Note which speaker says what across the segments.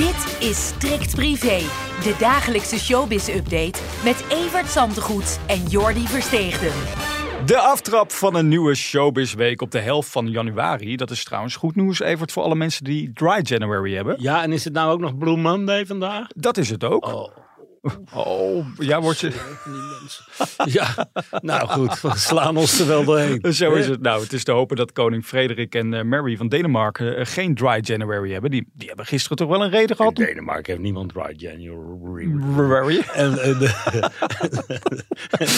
Speaker 1: Dit is Strikt Privé, de dagelijkse showbiz-update met Evert Zantegoed en Jordi Versteegden.
Speaker 2: De aftrap van een nieuwe Showbiz-week op de helft van januari. Dat is trouwens goed nieuws, Evert, voor alle mensen die Dry January hebben.
Speaker 3: Ja, en is het nou ook nog Blue Monday vandaag?
Speaker 2: Dat is het ook.
Speaker 3: Oh,
Speaker 2: Oh, ja, wordt je...
Speaker 3: Ja, nou goed, we slaan ons er wel doorheen.
Speaker 2: Zo is het. Nou, het is te hopen dat koning Frederik en eh, Mary van Denemarken eh, geen Dry January hebben. Die, die hebben gisteren toch wel een reden
Speaker 3: In
Speaker 2: gehad. om-
Speaker 3: Denemarken heeft niemand Dry January. En, en,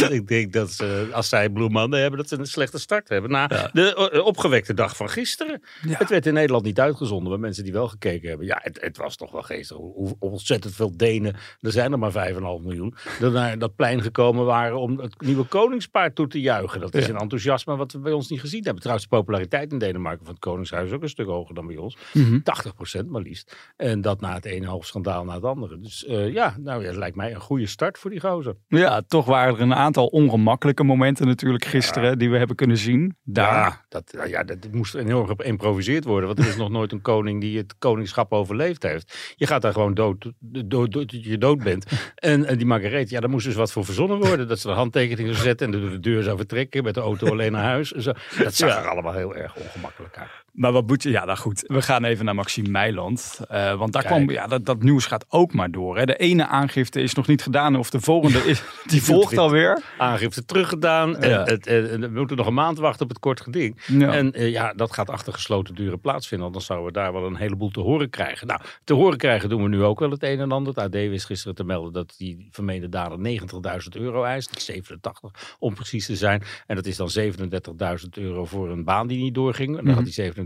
Speaker 3: en ik denk dat ze, als zij Blue Monday hebben, dat ze een slechte start hebben. Na de eh, opgewekte dag van gisteren.
Speaker 2: Ja.
Speaker 3: Het werd in Nederland niet uitgezonden, maar mensen die wel gekeken hebben. Ja, het, het was toch wel geestig. Hoe ontzettend veel Denen, er zijn er maar 5,5 miljoen, er naar dat plein gekomen waren om het nieuwe koningspaar toe te juichen. Dat is
Speaker 2: Ja.
Speaker 3: een enthousiasme wat we bij ons niet gezien hebben. Trouwens, de populariteit in Denemarken van het Koningshuis is ook een stuk hoger dan bij ons.
Speaker 2: Mhm.
Speaker 3: 80% maar liefst. En dat na het ene half schandaal na het andere. Dus eh, ja, nou ja, het lijkt mij een goede start voor die gozer.
Speaker 2: Ja, toch waren er een aantal ongemakkelijke momenten natuurlijk gisteren die we hebben kunnen zien. Daar.
Speaker 3: Ja, dat, nou ja, dat moest enorm geïmproviseerd worden. Want er is nog nooit een koning die het koningschap overleefd heeft. Je gaat daar gewoon dood, dood, dood tot je dood bent. En, en die Margaret, ja, daar moest dus wat voor verzonnen worden. Dat ze de handtekening zou zetten en de deur zou vertrekken. Met de auto alleen naar huis. en Zo. Dat zag er allemaal heel erg ongemakkelijk uit.
Speaker 2: Maar wat Boetje, ja, nou goed. We gaan even naar Maxime Meiland. Eh, want daar kwam, ja, dat, dat nieuws gaat ook maar door. Hè. De ene aangifte is nog niet gedaan, of de volgende is, die volgt alweer.
Speaker 3: Aangifte teruggedaan. Eh,
Speaker 2: en,
Speaker 3: het, eh, we moeten nog een maand wachten op het kort geding. En ja, dat gaat achter gesloten deuren plaatsvinden. dan zouden we daar wel een heleboel te horen krijgen. Nou, te horen krijgen doen we nu ook wel het een en ander. Het AD wist gisteren te melden dat die vermeende dader 90.000 euro eist. 87 om precies te zijn. En dat is dan 37.000 euro voor een baan die niet doorging. En dan mhm. had die 37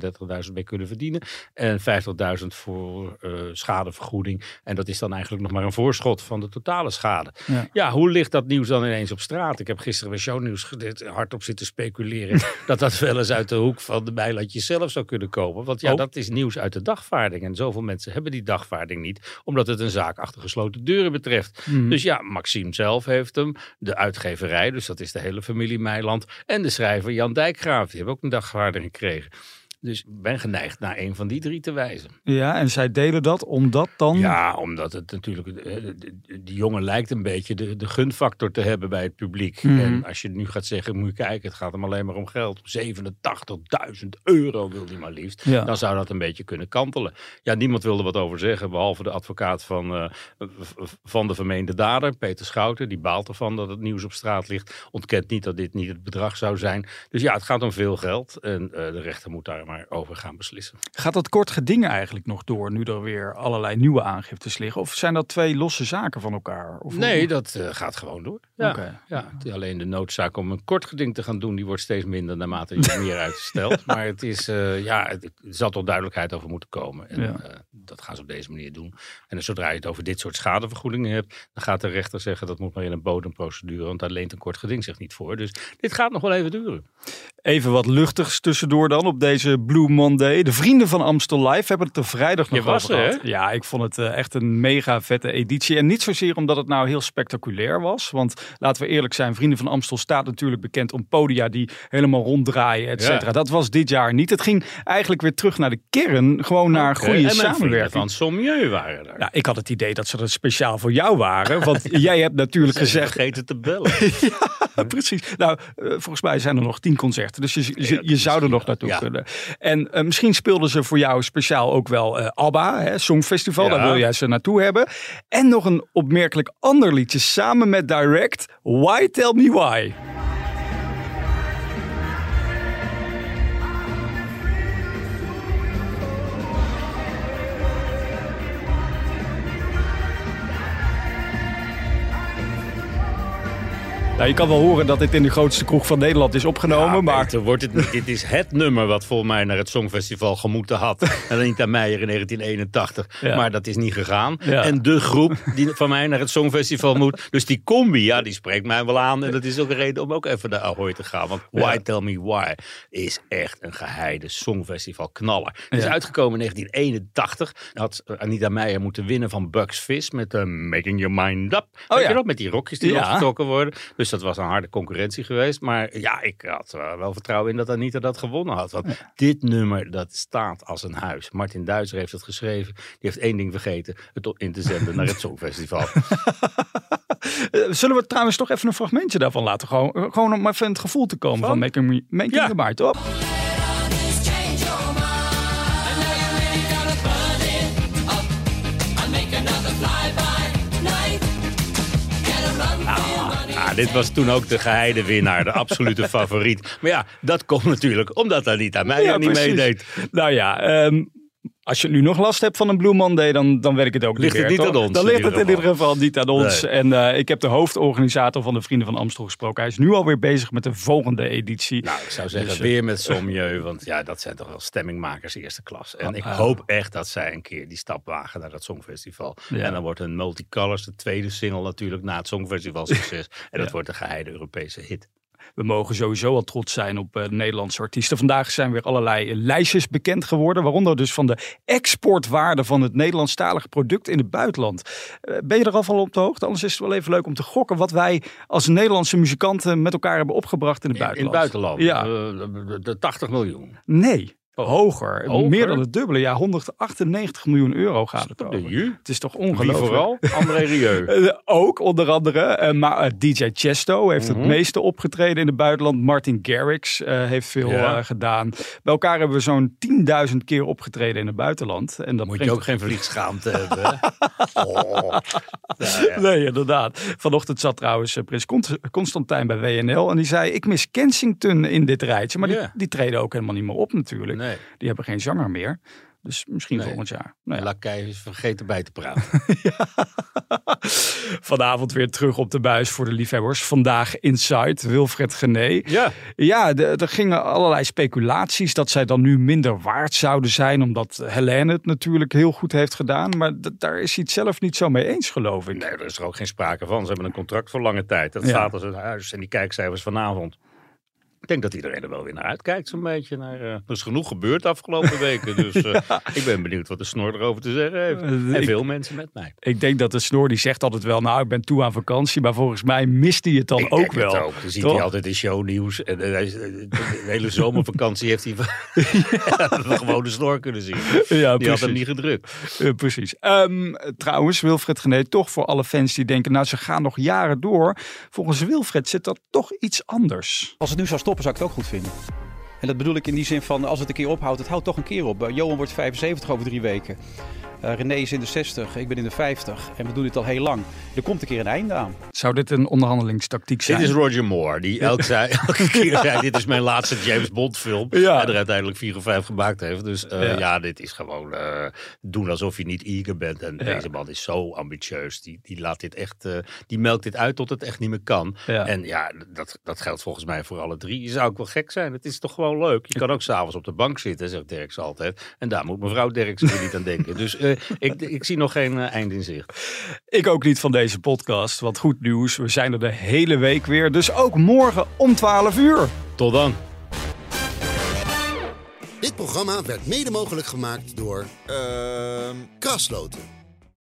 Speaker 3: 33.000 bij kunnen verdienen. En 50.000 voor eh, schadevergoeding. En dat is dan eigenlijk nog maar een voorschot van de totale schade.
Speaker 2: Ja.
Speaker 3: hoe ligt dat nieuws dan ineens op straat? Ik heb gisteren bij shownieuws hardop zitten speculeren dat dat wel eens uit de hoek van de bijlandje zelf zou kunnen komen. Want ja,
Speaker 2: oh.
Speaker 3: dat is nieuws uit de dagvaarding. En zoveel mensen hebben die dagvaarding niet, omdat het een zaak achter gesloten deuren betreft.
Speaker 2: Mhm.
Speaker 3: Dus ja, Maxime zelf heeft hem, de uitgeverij, dus dat is de hele familie Meiland, en de schrijver Jan Dijkgraaf, die hebben ook een dagvaarding gekregen. Dus ik ben geneigd naar een van die drie te wijzen.
Speaker 2: Ja, en zij delen dat omdat dan...
Speaker 3: Ja, omdat het natuurlijk. eh, Die jongen lijkt een beetje de, de gunfactor te hebben bij het publiek.
Speaker 2: Mhm.
Speaker 3: En als je nu gaat zeggen: moet je kijken, het gaat hem alleen maar om geld. 87.000 euro wil hij maar liefst.
Speaker 2: Ja.
Speaker 3: Dan zou dat een beetje kunnen kantelen. Ja, niemand wilde wat over zeggen, behalve de advocaat van, eh, van de vermeende dader, Peter Schouten. Die baalt ervan dat het nieuws op straat ligt. Ontkent niet dat dit niet het bedrag zou zijn. Dus ja, het gaat om veel geld. En eh, de rechter moet daar maar over gaan beslissen.
Speaker 2: Gaat dat kort geding eigenlijk nog door, nu er weer allerlei nieuwe aangiftes liggen? Of zijn dat twee losse zaken van elkaar? Of
Speaker 3: Nee, dat eh, gaat gewoon door. Ja.
Speaker 2: Oké.
Speaker 3: Ja, het is alleen de noodzaak om een kort geding te gaan doen, die wordt steeds minder naarmate je meer uitstelt. Maar het is, eh, ja, het, er zal toch duidelijkheid over moeten komen. En
Speaker 2: Ja.
Speaker 3: Dat gaan ze op deze manier doen. En zodra je het over dit soort schadevergoedingen hebt, dan gaat de rechter zeggen dat moet maar in een bodemprocedure, want daar leent een kort geding zich niet voor. Dus dit gaat nog wel even duren.
Speaker 2: Even wat luchtigs tussendoor dan op deze Blue Monday. De vrienden van Amstel Live hebben het er vrijdag nog
Speaker 3: Je was
Speaker 2: over gehad. Ja, ik vond het eh, echt een mega vette editie. En niet zozeer omdat het nou heel spectaculair was. Want laten we eerlijk zijn, Vrienden van Amstel staat natuurlijk bekend om podia die helemaal ronddraaien, et cetera.
Speaker 3: Ja.
Speaker 2: Dat was dit jaar niet. Het ging eigenlijk weer terug naar de kern. Gewoon naar goede
Speaker 3: vrienden
Speaker 2: samenwerking.
Speaker 3: van Sommieu waren daar.
Speaker 2: Nou, ik had het idee dat ze er speciaal voor jou waren. Want jij hebt natuurlijk gezegd
Speaker 3: vergeten te bellen.
Speaker 2: ja, precies. Nou, eh, volgens mij zijn er nog tien concerten. Dus je, je, je zou er nog naartoe
Speaker 3: ja.
Speaker 2: kunnen. En eh, misschien speelden ze voor jou speciaal ook wel eh, ABBA, hè, Songfestival.
Speaker 3: Ja.
Speaker 2: Daar wil jij ze naartoe hebben. En nog een opmerkelijk ander liedje samen met Direct. Why Tell Me Why. Nou, je kan wel horen dat dit in de grootste kroeg van Nederland is opgenomen,
Speaker 3: Ja,
Speaker 2: maar...
Speaker 3: wordt het niet. Dit is het nummer wat volgens mij naar het Songfestival gemoeten had. En Anita Meijer in 1981.
Speaker 2: Ja.
Speaker 3: Maar dat is niet gegaan.
Speaker 2: Ja.
Speaker 3: En de groep die van mij naar het Songfestival moet. Dus die combi, ja, die spreekt mij wel aan. En dat is ook een reden om ook even naar Ahoy te gaan. Want Why. Tell Me Why is echt een geheide Songfestival knaller. Het is uitgekomen in 1981. Had Anita Meijer moeten winnen van Bugs Fizz met eh, Making Your Mind Up. Weet
Speaker 2: ja.
Speaker 3: je? Met die rokjes die opgetrokken worden. Dus dat was een harde concurrentie geweest. Maar ja, ik had eh, wel vertrouwen in dat Anita dat gewonnen had. Want dit nummer, dat staat als een huis. Martin Duitser heeft het geschreven. Die heeft één ding vergeten. Het op- in te zenden naar het Songfestival.
Speaker 2: Eh, Zullen we trouwens toch even een fragmentje daarvan laten? Gewoon, eh, gewoon om even in het gevoel te komen van,
Speaker 3: Van?
Speaker 2: Making, Me, making
Speaker 3: Ja.
Speaker 2: Up.
Speaker 3: Dit was toen ook de geheide winnaar. De absolute favoriet. Maar ja, dat komt natuurlijk omdat Anita Meijer
Speaker 2: Ja,
Speaker 3: niet
Speaker 2: precies.
Speaker 3: meedeed.
Speaker 2: Nou ja, ehm, als je nu nog last hebt van een Blue Monday, dan, dan weet ik het ook
Speaker 3: Ligt
Speaker 2: niet
Speaker 3: het niet aan ons
Speaker 2: Dan ligt het in ieder geval niet aan ons.
Speaker 3: Nee.
Speaker 2: En eh, ik heb de hoofdorganisator van de Vrienden van Amstel gesproken. Hij is nu alweer bezig met de volgende editie.
Speaker 3: Nou, ik zou zeggen
Speaker 2: Dus, eh,
Speaker 3: weer met Sommieu. Want ja, dat zijn toch wel stemmingmakers eerste klas. En ik
Speaker 2: Ah.
Speaker 3: hoop echt dat zij een keer die stap wagen naar dat Songfestival.
Speaker 2: Ja.
Speaker 3: En dan wordt een Multicolors de tweede single natuurlijk na het Songfestival succes. En dat
Speaker 2: Ja.
Speaker 3: wordt een geheide Europese hit.
Speaker 2: We mogen sowieso al trots zijn op eh, Nederlandse artiesten. Vandaag zijn weer allerlei lijstjes bekend geworden. Waaronder dus van de exportwaarde van het Nederlandstalige product in het buitenland. Eh, ben je er al van op de hoogte? Anders is het wel even leuk om te gokken wat wij als Nederlandse muzikanten met elkaar hebben opgebracht in het
Speaker 3: In, in
Speaker 2: buitenland.
Speaker 3: het buitenland.
Speaker 2: Ja.
Speaker 3: Eh, de 80 miljoen.
Speaker 2: Nee, hoger.
Speaker 3: Hoger?
Speaker 2: Meer dan het dubbele. Ja, 198 miljoen euro gaat het over. Het is toch
Speaker 3: Wie
Speaker 2: ongelooflijk.
Speaker 3: vooral? André Rieu.
Speaker 2: Eh, ook onder andere. eh, maar eh, DJ Chesto heeft
Speaker 3: Mhm.
Speaker 2: het meeste opgetreden in het buitenland. Martin Garrix heeft veel
Speaker 3: Ja.
Speaker 2: gedaan. Bij elkaar hebben we zo'n 10.000 keer opgetreden in het buitenland. En dat
Speaker 3: Moet je ook geen vliegschaamte hebben. Oh. Ja, ja.
Speaker 2: Nee, inderdaad. Vanochtend zat trouwens Prins Constantijn bij WNL. En die zei, ik mis Kensington in dit rijtje. Maar die, die treden ook helemaal niet meer op natuurlijk.
Speaker 3: Nee,
Speaker 2: Die hebben geen zanger meer. Dus misschien
Speaker 3: Nee.
Speaker 2: volgend jaar. Nou ja.
Speaker 3: Lakai is vergeten bij te praten.
Speaker 2: Vanavond weer terug op de buis voor de liefhebbers. Vandaag Inside, Wilfred Gené.
Speaker 3: Ja.
Speaker 2: Ja, er gingen allerlei speculaties dat zij dan nu minder waard zouden zijn. Omdat Helene het natuurlijk heel goed heeft gedaan. Maar daar is hij het zelf niet zo mee eens, geloof ik.
Speaker 3: Nee, daar is er ook geen sprake van. Ze hebben een contract voor lange tijd. Dat
Speaker 2: Ja.
Speaker 3: staat als een huis. En die kijkcijfers vanavond. Ik denk dat iedereen er wel weer naar uitkijkt, zo'n beetje. Naar, eh, er is genoeg gebeurd de afgelopen weken. Dus eh, ik ben benieuwd wat de snor erover te zeggen heeft.
Speaker 2: Eh,
Speaker 3: En
Speaker 2: ik-
Speaker 3: veel mensen met mij.
Speaker 2: Ik denk dat de snor die zegt altijd wel, nou ik ben toe aan vakantie. Maar volgens mij mist hij het dan
Speaker 3: Ik
Speaker 2: ook
Speaker 3: denk
Speaker 2: wel.
Speaker 3: het ook. Je ziet
Speaker 2: toch?
Speaker 3: hij altijd in shownieuws. En eh, de hele zomervakantie heeft hij gewoon de snor kunnen zien.
Speaker 2: Ja,
Speaker 3: Die had hem
Speaker 2: precies.
Speaker 3: niet gedrukt.
Speaker 2: Eh, precies. Ehm, trouwens, Wilfred Gené, toch voor alle fans die denken, nou ze gaan nog jaren door. Volgens Wilfred zit dat toch iets anders.
Speaker 4: Als het nu zou stoppen, zou ik het ook goed vinden. En dat bedoel ik in die zin van, als het een keer ophoudt, het houdt toch een keer op. Johan wordt 75 over drie weken. Eh, René is in de 60, ik ben in de 50. En we doen dit al heel lang. Er komt een keer een einde aan.
Speaker 2: Zou dit een onderhandelingstactiek zijn?
Speaker 3: Dit is Roger Moore, die elk zei, elke keer zei: Dit is mijn laatste James Bond film.
Speaker 2: Ja.
Speaker 3: En er uiteindelijk vier of vijf gemaakt heeft. Dus eh,
Speaker 2: Ja.
Speaker 3: ja. dit is gewoon eh, doen alsof je niet eager bent. En
Speaker 2: Ja.
Speaker 3: deze man is zo ambitieus. Die, die laat dit echt, eh, die melkt dit uit tot het echt niet meer kan.
Speaker 2: Ja.
Speaker 3: En ja, dat, dat geldt volgens mij voor alle drie. Je zou ook wel gek zijn. Het is toch gewoon leuk. Je kan ook s'avonds op de bank zitten, zegt Derks altijd. En daar moet mevrouw weer niet aan denken. Dus ik, ik zie nog geen eh, eind in zicht.
Speaker 2: Ik ook niet van deze podcast. Want goed nieuws, we zijn er de hele week weer. Dus ook morgen om 12 uur.
Speaker 3: Tot dan.
Speaker 5: Dit programma werd mede mogelijk gemaakt door
Speaker 6: Ehm
Speaker 5: Krasloten.